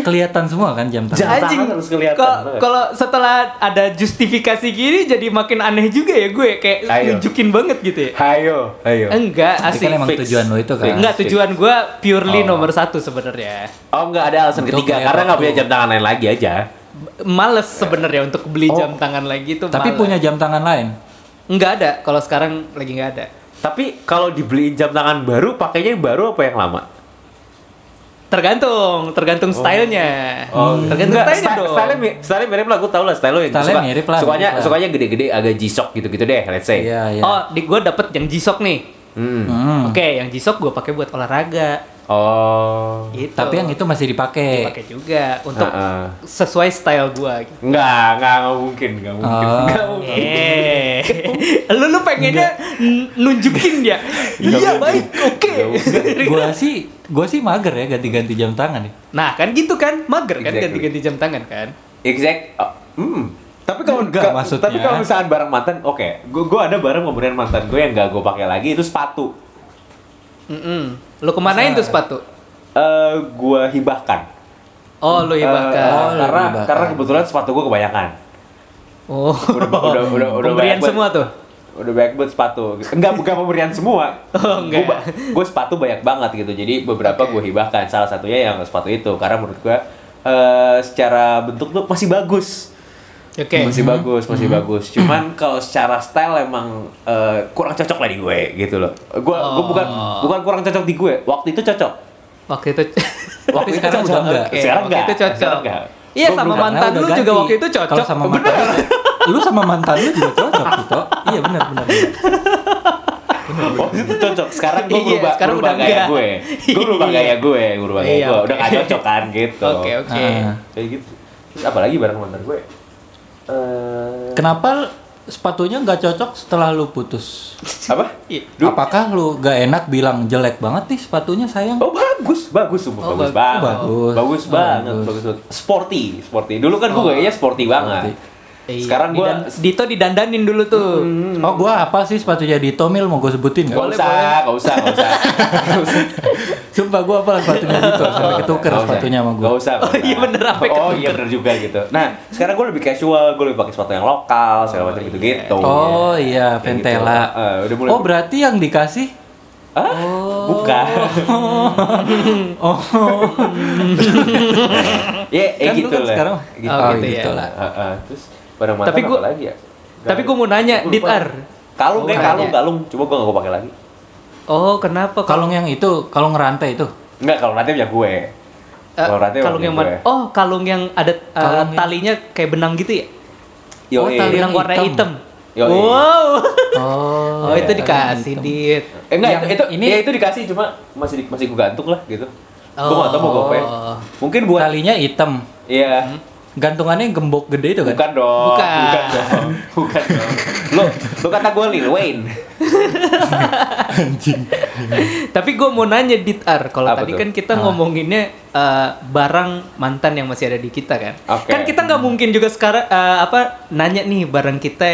Kelihatan semua kan jam tangan. Jam tangan Anjing. harus kelihatan Kalau setelah ada justifikasi gini jadi makin aneh juga ya gue kayak Ayo. nunjukin banget gitu ya. Hayo, ayo. Enggak, asik. kan emang fix. tujuan lo itu kan. Enggak, tujuan gue purely Oh. nomor satu sebenarnya. Oh enggak ada alasan Untuk ketiga karena nggak punya jam tangan lain lagi aja. Males sebenarnya untuk beli Oh. jam tangan lagi tuh. Tapi males. punya jam tangan lain. Enggak ada. Kalau sekarang lagi nggak ada. Tapi kalau dibeliin jam tangan baru, pakainya yang baru apa yang lama? Tergantung, tergantung stylenya. tergantung Enggak, stylenya style, dong. style, style mirip lah, gue tau lah style yang Style-nya mirip lah, Sukanya, mirip lah. sukanya gede-gede agak G-Shock gitu-gitu deh, let's say. Iya, iya. Oh, di gue dapet yang G-Shock nih. Hmm. Hmm. Oke, yang G-Shock gue pakai buat olahraga. Oh. Gitu. Tapi yang itu masih dipakai. pakai juga untuk Heeh. sesuai style gue. Gitu. Enggak, enggak, enggak mungkin, enggak mungkin. Oh. Enggak mungkin. Eh, lu lu pengennya nunjukin dia. Iya baik, oke. gua sih gua sih mager ya ganti-ganti jam tangan nih. Nah kan gitu kan, mager kan Exactly. ganti-ganti jam tangan kan. Exact. oh, hmm. Tapi kalau Enggak, ka- maksudnya. Tapi kalau misalkan barang mantan, oke. Gue gue ada barang pemberian mantan gue yang gak gue pakai lagi itu sepatu. Mm-mm. Lu kemanain tuh sepatu? Eh, gue hibahkan. Oh, lu Eh, hibahkan. Oh, lu karena hibahkan. karena kebetulan sepatu gue kebanyakan. Oh, Udah udah udah udah pemberian banyak buat- semua tuh. Udah banyak buat sepatu. Enggak bukan pemberian semua. Oh, enggak. Gue sepatu banyak banget gitu. Jadi beberapa gue hibahkan. Salah satunya yang sepatu itu karena menurut gue eh secara bentuk tuh masih bagus. Oke. Masih bagus, masih bagus. Cuman kalau secara style emang eh, kurang cocok lah di gue gitu loh. Gue gue Oh. bukan bukan kurang cocok di gue. Waktu itu cocok. Waktu itu Waktu itu sekarang cocok. udah enggak. Oke, Sekarang waktu enggak. itu cocok. Enggak. Iya sama mantan lu juga waktu itu cocok. Kalau sama mantan lu sama mantan lu juga cocok gitu. Iya benar benar. Waktu itu cocok. Sekarang gue Iya, berubah, sekarang berubah udah gaya gue. Gue berubah Iya. gaya gue, berubah gaya Iya, gue. Udah gak cocok kan gitu. Oke, oke. Ah. Kayak gitu. Terus apalagi barang mantan gue? Eh Kenapa sepatunya nggak cocok setelah lu putus? apa? Iya. Duh. Apakah lu gak enak bilang jelek banget nih sepatunya sayang? Oh bagus, bagus Oh, bagus bagus. banget. Bagus. Bagus Oh, banget, bagus. bagus banget. Sporty, sporty. Dulu kan gue gayanya sporty banget. Iya, Sekarang gue didan- Dito didandanin dulu tuh. Oh gua apa sih sepatunya di Tomil mau gue sebutin Gak usah, gak usah, gak usah. Gak usah. Sumpah gua apa sepatunya gitu sampai ketuker Gak usah. sepatunya sama Gak gua. usah. gak Oh, iya usah. bener, sampai Oh iya bener juga gitu. Nah sekarang gue lebih casual, gue lebih pakai sepatu yang lokal, segala macam gitu gitu. Oh iya, Kayak Ventela. gitu. Eh, udah mulai. Oh berarti yang dikasih? Hah? Bukan. Oh, Ya, eh Kan gitu kan lah. sekarang- Gitu. Oh, Oh, gitu gitu ya. lah. Ah, ah. Terus barang mantan Tapi apa gua- lagi ya? Tapi gue mau nanya, Gua Dit lupa. Ar. Kalung Oh, kayak nanya. kalung, kalung. Coba gue gak gue pakai lagi. Oh, kenapa? kalung yang itu, kalung ngerantai itu. Enggak, kalau nanti punya gue. Eh, kalung punya yang gue. mana? Oh, kalung yang ada eh, Kalung yang- talinya kayak benang gitu ya? Yo, Oh, tali Benang yang warna hitam. hitam. Yoi. Wow. Oh, Oh, itu iya, dikasih, hitam. Dit. Eh enggak, Yang itu, itu ini- ya itu dikasih cuma masih di- masih gue gantung lah gitu. Gue gak tau mau gue apa. Oh. Mungkin buat Talinya hitam. Iya. Gantungannya yang gembok gede itu kan? Bukan dong. Bukan. Bukan dong. Bukan dong. Lu lu kata gue Lil Wayne. Tapi gue mau nanya Ditar, kalau tadi tuh? kan kita ngomonginnya eh, barang mantan yang masih ada di kita kan. Oke. Kan kita nggak mungkin juga sekarang eh, apa nanya nih barang kita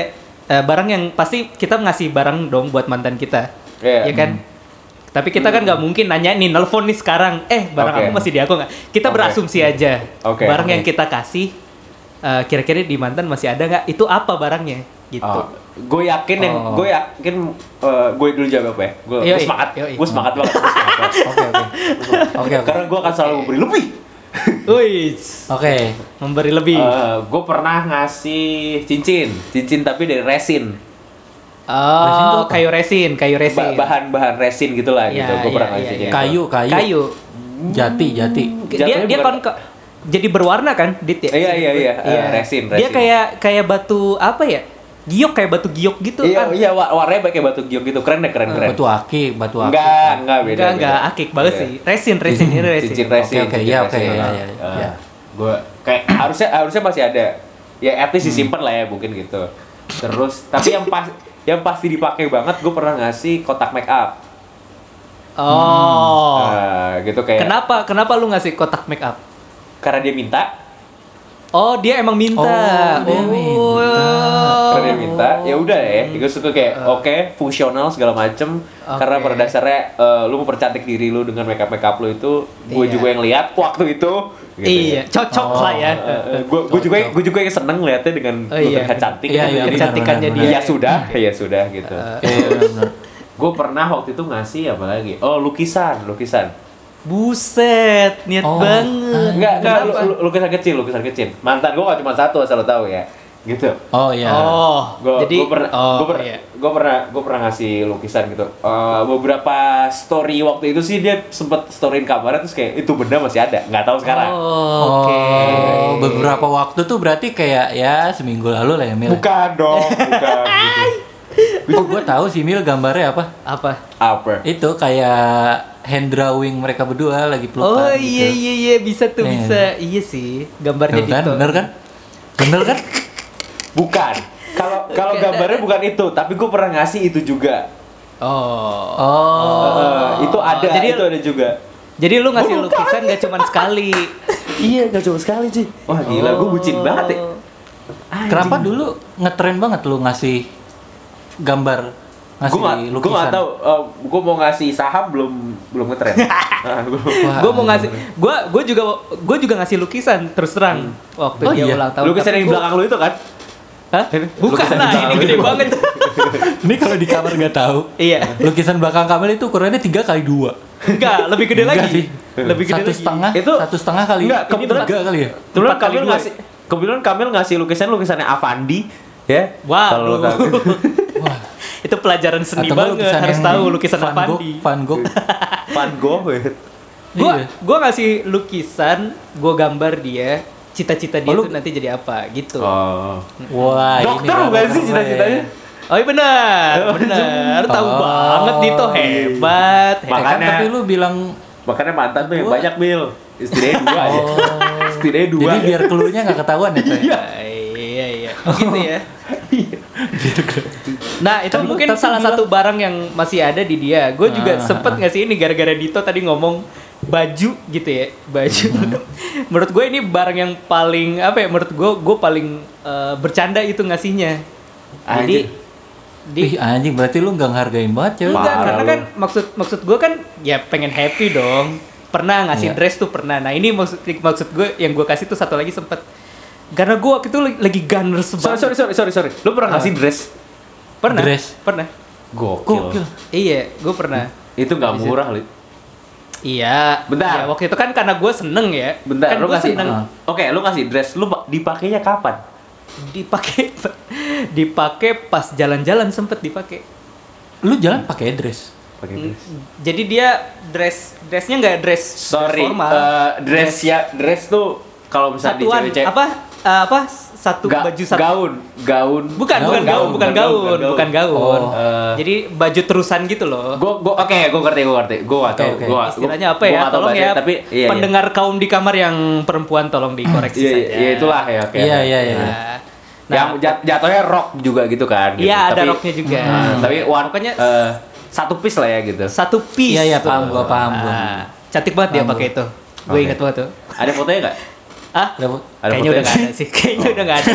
eh, barang yang pasti kita ngasih barang dong buat mantan kita. Iya. Ya kan? Tapi kita kan nggak mungkin nanya nih nelpon nih sekarang, eh barang Oke. aku masih di aku nggak? Kita Oke. berasumsi aja. Oke, barang oke. yang kita kasih eh, kira-kira di mantan masih ada nggak? Itu apa barangnya? Gitu. Oh, gue yakin yang Oh. gue yakin eh, gue dulu jawab apa ya. Gue semangat. Gue semangat banget. Gua semangat banget. Oke oke. Oke oke. Karena gue akan selalu memberi lebih. Wih, Oke. memberi lebih. gue pernah ngasih cincin, cincin tapi dari resin, Resin Oh, apa? kayu resin, kayu resin. Ba- bahan-bahan resin gitulah Iya, gitu. Gue iya, pernah iya, ngasih iya. cincin. Kayu kayu. Kayu. Jati jati. Dia Jatuhnya dia bukan- kan jadi berwarna kan, Dit ya? Iya, iya, iya. Eh, resin, Dia resin. kayak kayak batu apa ya? Giok kayak batu giok gitu Iya, kan. iya, wa- warnanya pakai batu giok gitu. Keren deh, keren, keren. Batu akik, batu akik. Enggak, enggak beda. Enggak, enggak akik banget Iya. sih. Resin, resin ini resin. cincin resin. Oke, oke, cincin iya, oke, resin. iya, iya, Ah, iya. Gua kayak harusnya harusnya masih ada. Ya at least disimpan lah ya mungkin gitu. Terus tapi yang pas yang pasti dipakai banget gue pernah ngasih kotak make up. Oh. Nah, gitu kayak Kenapa kenapa lu ngasih kotak make up? karena dia minta, Oh, dia emang minta. Oh, dia minta. karena dia minta, ya udah ya. Gue suka kayak oke, fungsional segala macem. Karena Oke. pada dasarnya eh, lu mempercantik diri lu dengan make up make up lu itu, gue Iya. juga yang lihat waktu itu. gitu Iya, ya. cocok Oh. lah ya. gue gue juga gue juga yang seneng liatnya dengan Oh, lu iya. terlihat cantik Iya, gitu. iya, Kecantikannya benar, dia. ya sudah ya sudah gitu Iya, benar-benar. gue pernah waktu itu ngasih apa lagi oh lukisan lukisan Buset, niat Oh. banget. enggak enggak lu- lu- lukisan kecil lukisan kecil mantan gue gak cuma satu asal lo tahu ya gitu Oh iya. Oh, gue jadi pernah oh, gue pernah iya. gue pernah gue pernah ngasih lukisan gitu Eh, beberapa story waktu itu sih dia sempet storyin kamarnya terus kayak itu benda masih ada nggak tahu sekarang Oh, Oke. Oh, beberapa waktu tuh berarti kayak ya seminggu lalu lah ya Mil. bukan dong bukan gitu. Oh, gue tahu sih Mil gambarnya apa. Apa? apa Itu kayak hand drawing mereka berdua lagi pelukan Oh gitu. iya iya iya bisa tuh Nih. bisa. Iya sih, gambarnya Bener kan? Dito. Bener kan? Bener kan? bukan kalau kalau gambarnya bukan itu tapi gue pernah ngasih itu juga Oh. Oh. Eh, itu ada jadi- itu ada juga Jadi lu ngasih lupa. lukisan gak cuma sekali. iya gak cuma sekali sih wah gila gue bucin banget ya Oh. Kenapa dulu ngetren banget lu ngasih gambar ngasih gue gak, lukisan? gue gak tau gue mau ngasih saham belum belum ngetren Nah, gua- mau ngasih, gue gue juga gue juga ngasih lukisan terus terang waktu Oh dia iya? ulang tahun. lukisan yang di gua- belakang lu itu kan Hah? Bukan Lukisan lah, ini gede banget. Ini kalau di kamar nggak tahu. iya, Lukisan belakang Kamil itu ukurannya tiga kali dua. enggak lebih gede lagi. sih. Lebih gede satu lagi. setengah. Itu- satu setengah kali. Enggak, kebetulan- tiga kali ya. kebetulan Kamil dua. ngasih kebetulan Kamil ngasih lukisan lukisannya Avandi ya Wow. kalau Wah. Itu pelajaran seni Atau banget harus tahu lukisan Van Gogh, Avandi. Van Gogh. Van Gogh ya. Gua Iya. gua ngasih lukisan, gua gambar dia, cita-cita dia Oh, lu- tuh nanti jadi apa gitu. oh Wah, Dokter bukan sih cita-citanya? Oh iya benar, benar. Tahu Oh. banget Dito hebat. Eh, kan Makanya- tapi lu bilang makanya mantan tuh yang banyak Mil istrinya dua aja oh. istrinya dua Jadi biar keluarnya nggak ketahuan ya, Coy? Iya, iya, iya. Oh, gitu ya. Nah, itu Tapi- mungkin tapi salah bilang- satu barang yang masih ada di dia. Gue juga Ah, sempet ah. ngasih ini gara-gara Dito tadi ngomong baju gitu ya, baju. Hmm. menurut gue ini barang yang paling apa ya? Menurut gue, gue paling eh, bercanda itu ngasihnya. Jadi, Anjir. di, Ih, anjing berarti lu nggak ngehargain banget, Coy. Enggak, karena lu. kan maksud maksud gue kan ya pengen happy dong. Pernah ngasih Iya. dress tuh pernah. Nah ini maksud maksud gue yang gue kasih tuh satu lagi sempet. Karena gue waktu itu lagi, lagi gunners sorry banget. sorry sorry sorry sorry lu pernah ngasih dress Pernah. Dress. Pernah. gokil, Gokil. Iya, gue pernah. itu nggak murah li Iya. Bentar. Iya, waktu itu kan karena gue seneng ya. bentar kan lu ngasih seneng Ah. oke lu ngasih dress lu pa- dipakainya kapan dipakai dipakai pas jalan-jalan sempet dipakai. Lu jalan pakai dress. pakai dress Jadi dia dress dressnya nggak dress sorry formal. eh, dress ya dress tuh kalau misalnya di cewek-cewek apa eh, apa satu Ga- baju satu gaun, gaun. Bukan, Gaun, bukan gaun, gaun, bukan gaun, gaun, bukan bukan gaun. Oh. Eh. Jadi baju terusan gitu loh. Gue gue oke, gue ngerti, gue ngerti. Gue Oke, tahu. oke. Gua, Istilahnya gua- apa gua ya? tahu Tolong ya, tapi iya, pendengar kaum di kamar yang perempuan tolong dikoreksi Iya, saja. iya, iya, itulah ya, oke. Iya, iya, iya. Nah, yang jat- jatuhnya rock juga gitu kan. gitu. Iya, ada Tapi- rocknya juga. Nah, tapi one, Pokoknya- eh, satu piece lah ya gitu. satu piece. Iya, iya, tuh. paham gua, paham gua. Nah, cantik banget dia pakai gua. itu. Gue ingat banget tuh. Ada fotonya nggak? Ah? Kayaknya udah gak ada sih. Kayaknya udah gak ada.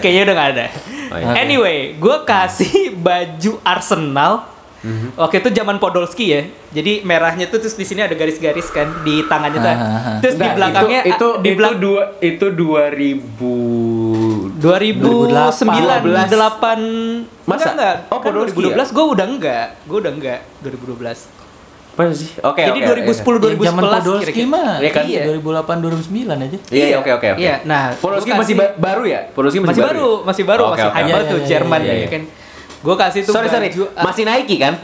Kayaknya udah gak ada. Oh, iya. Anyway, gue kasih baju Arsenal. Mhm. Waktu itu zaman Podolski ya. Jadi merahnya tuh terus di sini ada garis-garis kan di tangannya tuh. Ah, ah, ah. Terus di Nggak, belakangnya itu itu, di itu belakang dua itu 2000 2009 8 Masa? enggak, enggak. Oh, kan Podolski 2012 gue udah enggak. Gue udah enggak 2012. Apa sih? Oke, Jadi oke, 2010 Yang zaman 2011 Podolski kira-kira. mah. Iya kan? Iya. 2008 2009 aja. Iya, iya, oke, oke, oke. Iya, nah, Podolski masih ba- baru ya? Podolski masih, masih baru, ya? masih baru, Oke, masih oke. banget tuh Iya, iya, Jerman iya, ya iya. kan. Gue kasih tuh Sorry, sorry. baju- Masih Nike kan?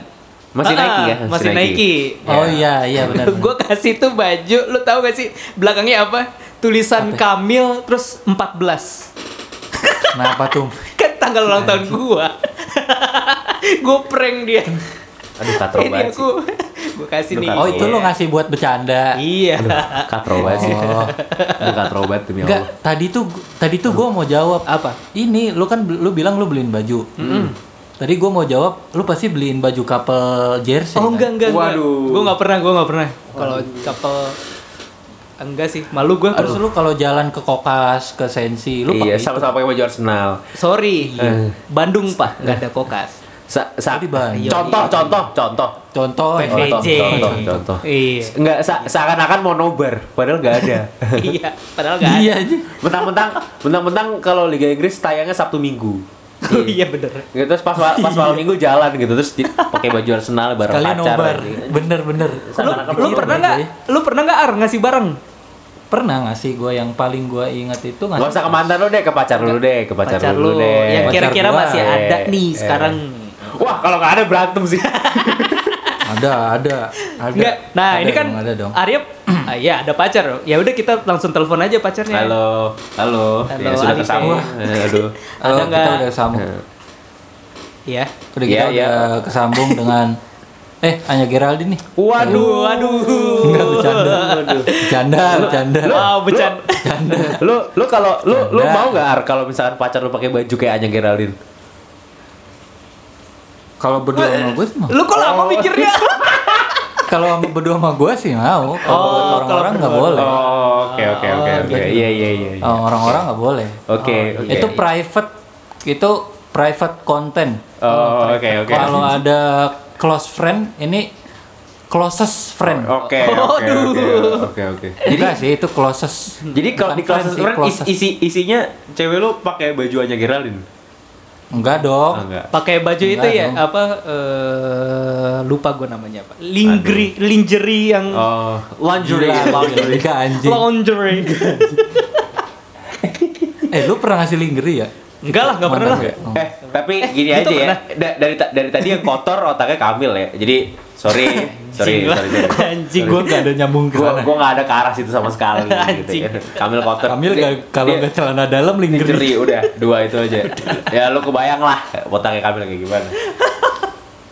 Masih Ah, Nike ya? Masih Nike. Oh iya, iya benar. gue kasih tuh baju, lu tahu gak sih belakangnya apa? Tulisan Kamil terus 14. Kenapa tuh? kan tanggal ulang tahun gua. gue prank dia. Aduh, katro Ini banget sih. Gue kasih Aduh, nih. Oh, itu Iya. lo ngasih buat bercanda. Iya. Katro banget sih. Oh. Aduh, katro banget demi Enggak, Allah. tadi tuh tadi tuh gue mau jawab Apa? Ini lu kan lu bilang lu beliin baju. Tadi gue mau jawab, lu pasti beliin baju couple jersey. Oh kan? enggak enggak. Waduh. Gue nggak pernah, gue nggak pernah. Kalau couple enggak sih, malu gue. Terus lu kalau jalan ke Kokas, ke Sensi, lu Iya, sama-sama pakai baju Arsenal. Sorry, Eh. Bandung pak, nggak ada kokas. Sa sa Bang. contoh, contoh, contoh. Contoh. PVJ. Contoh, contoh, contoh. Iya. Enggak, sa seakan-akan mau nobar, padahal nggak ada. iya, padahal nggak ada. Iya aja. Mentang-mentang, mentang-mentang kalau Liga Inggris tayangnya Sabtu Minggu. Oh iya bener. Gitu, terus pas pas malam minggu jalan gitu terus pakai baju Arsenal bareng Kalian pacar. nobar. gitu. Bener bener. Lu, lu pernah nggak? ya. Lu pernah nggak ar ngasih bareng? Pernah ngasih gue yang paling gue ingat itu ngasih. Gak usah ke mantan lu deh, ke pacar lu deh, ke pacar, Pacar lu, lu deh. yang kira-kira masih ada nih eh. sekarang. Wah, kalau nggak ada berantem sih. Ada, ada, ada. Enggak. Nah, Ada ini kan dong, ada dong. Arya ah, iya ada pacar. Ya udah kita langsung telepon aja pacarnya. halo, halo. Halo, ya, sudah kesambung. ya. Eh, Aduh. Halo, Ada kita nggak? udah sambung. Iya. Udah kita iya. udah kesambung dengan eh Anya Geraldine nih. Waduh, Waduh. Enggak bercanda. Bercanda, bercanda. Wow, bercanda. lu lu kalau lu lu mau nggak Ar kalau misalkan pacar lu pakai baju kayak Anya Geraldine? Kalau berdua sama gue sih mau. Lu kok lama mikirnya? Kalau sama berdua sama gue sih mau. Kalau Oh, orang-orang nggak boleh. Oh, oke oke oke Oh, oke. Iya iya iya. iya. Oh, orang-orang nggak boleh. Oke, oke. Itu private itu private content. Oh, oke oke. Kalau ada close friend ini closest friend. Oke oke Aduh. oke oke oke. Jadi sih itu closest. Jadi kalau di kelas friend orang closest. isi isinya cewek lu pakai baju Anya Geraldine? Enggak Oh, dong. enggak. Pakai baju itu Enggak ya dong. apa eh, lupa gue namanya apa? Lingerie, lingerie yang Oh, lingerie, Gila, lingerie. Gila, anjing. lingerie. Eh, lu pernah ngasih lingerie ya? Enggak lah, enggak pernah lah. Gue. Oh. Eh, tapi gini itu aja ya. Da- dari ta- dari tadi yang kotor otaknya Kamil ya. Jadi sorry, sorry, Anjing lah. sorry, sorry. Anjing Gue gak ada nyambung ke Gua sana. gua nggak ada ke arah situ sama sekali gitu Anjing. ya. Kamil kotor. Kamil gak, kalau nggak celana dalam lingerie. udah dua itu aja. ya lu kebayang lah otaknya Kamil kayak gimana.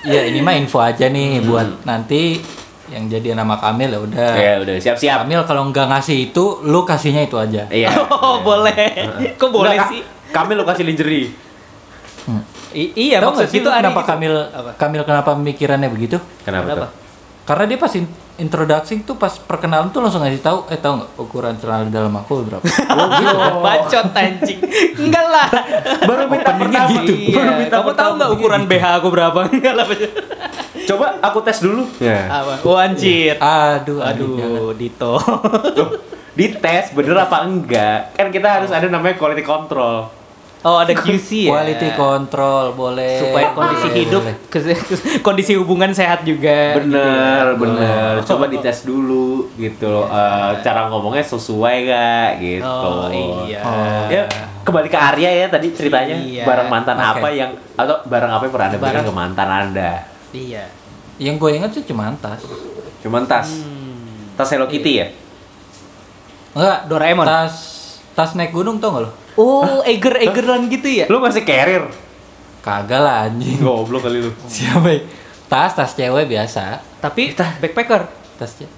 Ya ini mah info aja nih buat nanti yang jadi nama Kamil ya udah. Ya udah siap-siap. Kamil kalau nggak ngasih itu, lu kasihnya itu aja. Iya. Oh, boleh. Kok boleh Enggak, sih? Kamil lu kasih lingerie. I- iya, nggak maksud sih itu kenapa gitu. Kamil Apa? Kamil kenapa pemikirannya begitu? Kenapa, Kenapa? tuh? Karena dia pas in- introduksi tuh pas perkenalan tuh langsung ngasih tahu, eh tahu nggak ukuran celana dalam aku berapa? Oh, gitu. Bacot anjing. Enggak lah. Baru minta Openingnya pertama. gitu. Iya. Baru minta Kamu tahu nggak ukuran BH aku berapa? Enggak lah. Coba aku tes dulu. Ya. Apa? Oh, anjir. Aduh, aduh. jangan. Aduh, Dito. Loh, dites bener apa enggak? Kan kita harus ada namanya quality control. Oh, ada QC ya. Quality control boleh. supaya kondisi Boleh, hidup, boleh. kondisi hubungan sehat juga. Bener, bener. Coba dites dulu gitu. loh. Eh, cara ngomongnya sesuai gak gitu. Oh, iya. Oh. Ya, kembali ke Arya ya tadi ceritanya. Iya. Barang mantan Oke. apa yang atau barang apa yang pernah Anda berikan Barang- ke mantan Anda? Iya. Yang gue ingat sih cuma tas. Cuman tas. Hmm. Tas Hello Kitty ya? Enggak, Doraemon. tas tas naik gunung tau gak lo? Oh, eger egeran gitu ya? Lu masih carrier. Kagak lah anjing. Goblok kali lu. Siapa? ya? Tas tas cewek biasa. Tapi backpacker. Tas cewek.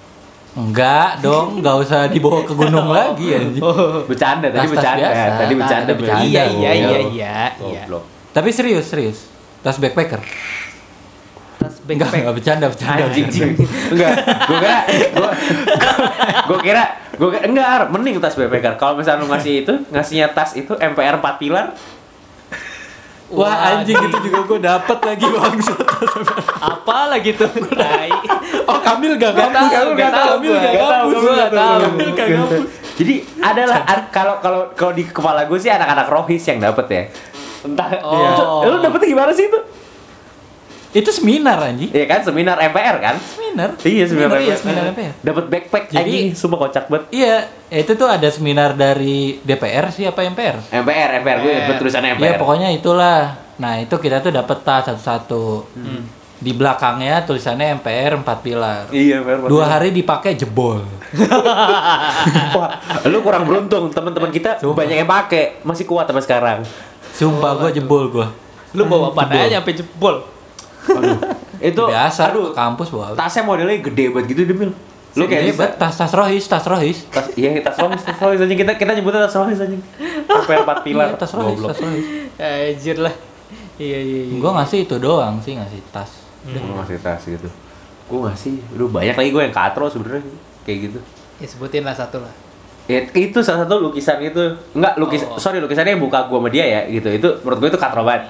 Enggak dong, nggak usah dibawa ke gunung lagi anjing. Bercanda tadi Tas-tas bercanda. biasa. Tadi bercanda. Tadi bercanda. Iya, iya, oh. iya, iya, iya. Goblok. Tapi serius, serius. Tas backpacker. Tas Enggak, backpack. enggak bercanda, bercanda. Anjing, bercanda. enggak. Gue kira, gue kira, gue enggak, Ar, mending tas backpacker. Kalau misalnya lu ngasih itu, ngasihnya tas itu MPR 4 pilar, Wah, anjing itu juga gue dapet lagi bangsat. Apa lagi tuh? Tai. Oh, Kamil gak Nggak kampus. tahu, tahu, Kamil gak tahu, gua nggak tahu. Kamil gak kampus. Jadi adalah kalau kalau kalau di kepala gue sih anak-anak rohis yang dapet ya. Entah. Oh. Lu dapetnya gimana sih itu? Itu seminar anjing. Iya kan seminar MPR kan? Seminar. Iya seminar Iya, MPR. seminar MPR. Dapat backpack Jadi- anjing, sumpah kocak banget. Iya, itu tuh ada seminar dari DPR sih apa MPR? MPR, MPR gue dapet tulisannya Iya, MPR. pokoknya itulah. Nah, itu kita tuh dapet tas satu-satu. Di belakangnya tulisannya MPR 4 pilar. Iya, MPR. Dua hari dipakai jebol. Wah, lu kurang beruntung. Teman-teman kita banyak yang pakai, masih kuat sampai sekarang. Sumpah gua jebol gua. Lu bawa apa aja sampai jebol? Aduh. itu Biasa aduh, kampus bawa. tasnya modelnya gede banget gitu Demil. Lu kayak bet, tas tas rohis, tas rohis. tas iya tas rohis tas rohis aja kita kita nyebutnya tas rohis aja 4 pilar Iya, tas rohis, goblok tas rohis. Anjir lah. Iya, iya, iya. Gua ngasih itu doang sih, ngasih tas. gue ngasih tas gitu gue ngasih lu banyak lagi gue yang katro sebenarnya kayak gitu Ya sebutin lah satu lah. Ya, itu salah satu lukisan itu enggak lukis Oh. sorry lukisannya yang buka gua sama dia ya gitu itu menurut gue itu katro banget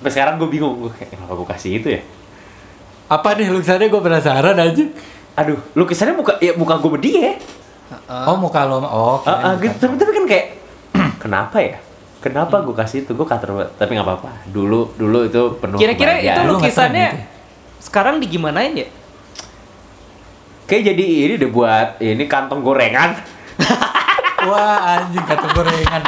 sampai sekarang gue bingung gue kayak kenapa gue kasih itu ya Apa nih lukisannya gua penasaran aja. aduh lukisannya buka ya buka gue dia Heeh. Oh, muka lo. Oh, ah, kirain gitu tapi, tapi kan kayak kenapa ya kenapa gue kasih itu gue banget tapi nggak apa-apa dulu dulu itu penuh Kira-kira itu lukisannya gitu sekarang digimanain ya? kayak jadi ini deh buat ini kantong gorengan Wah, anjing kata gorengan.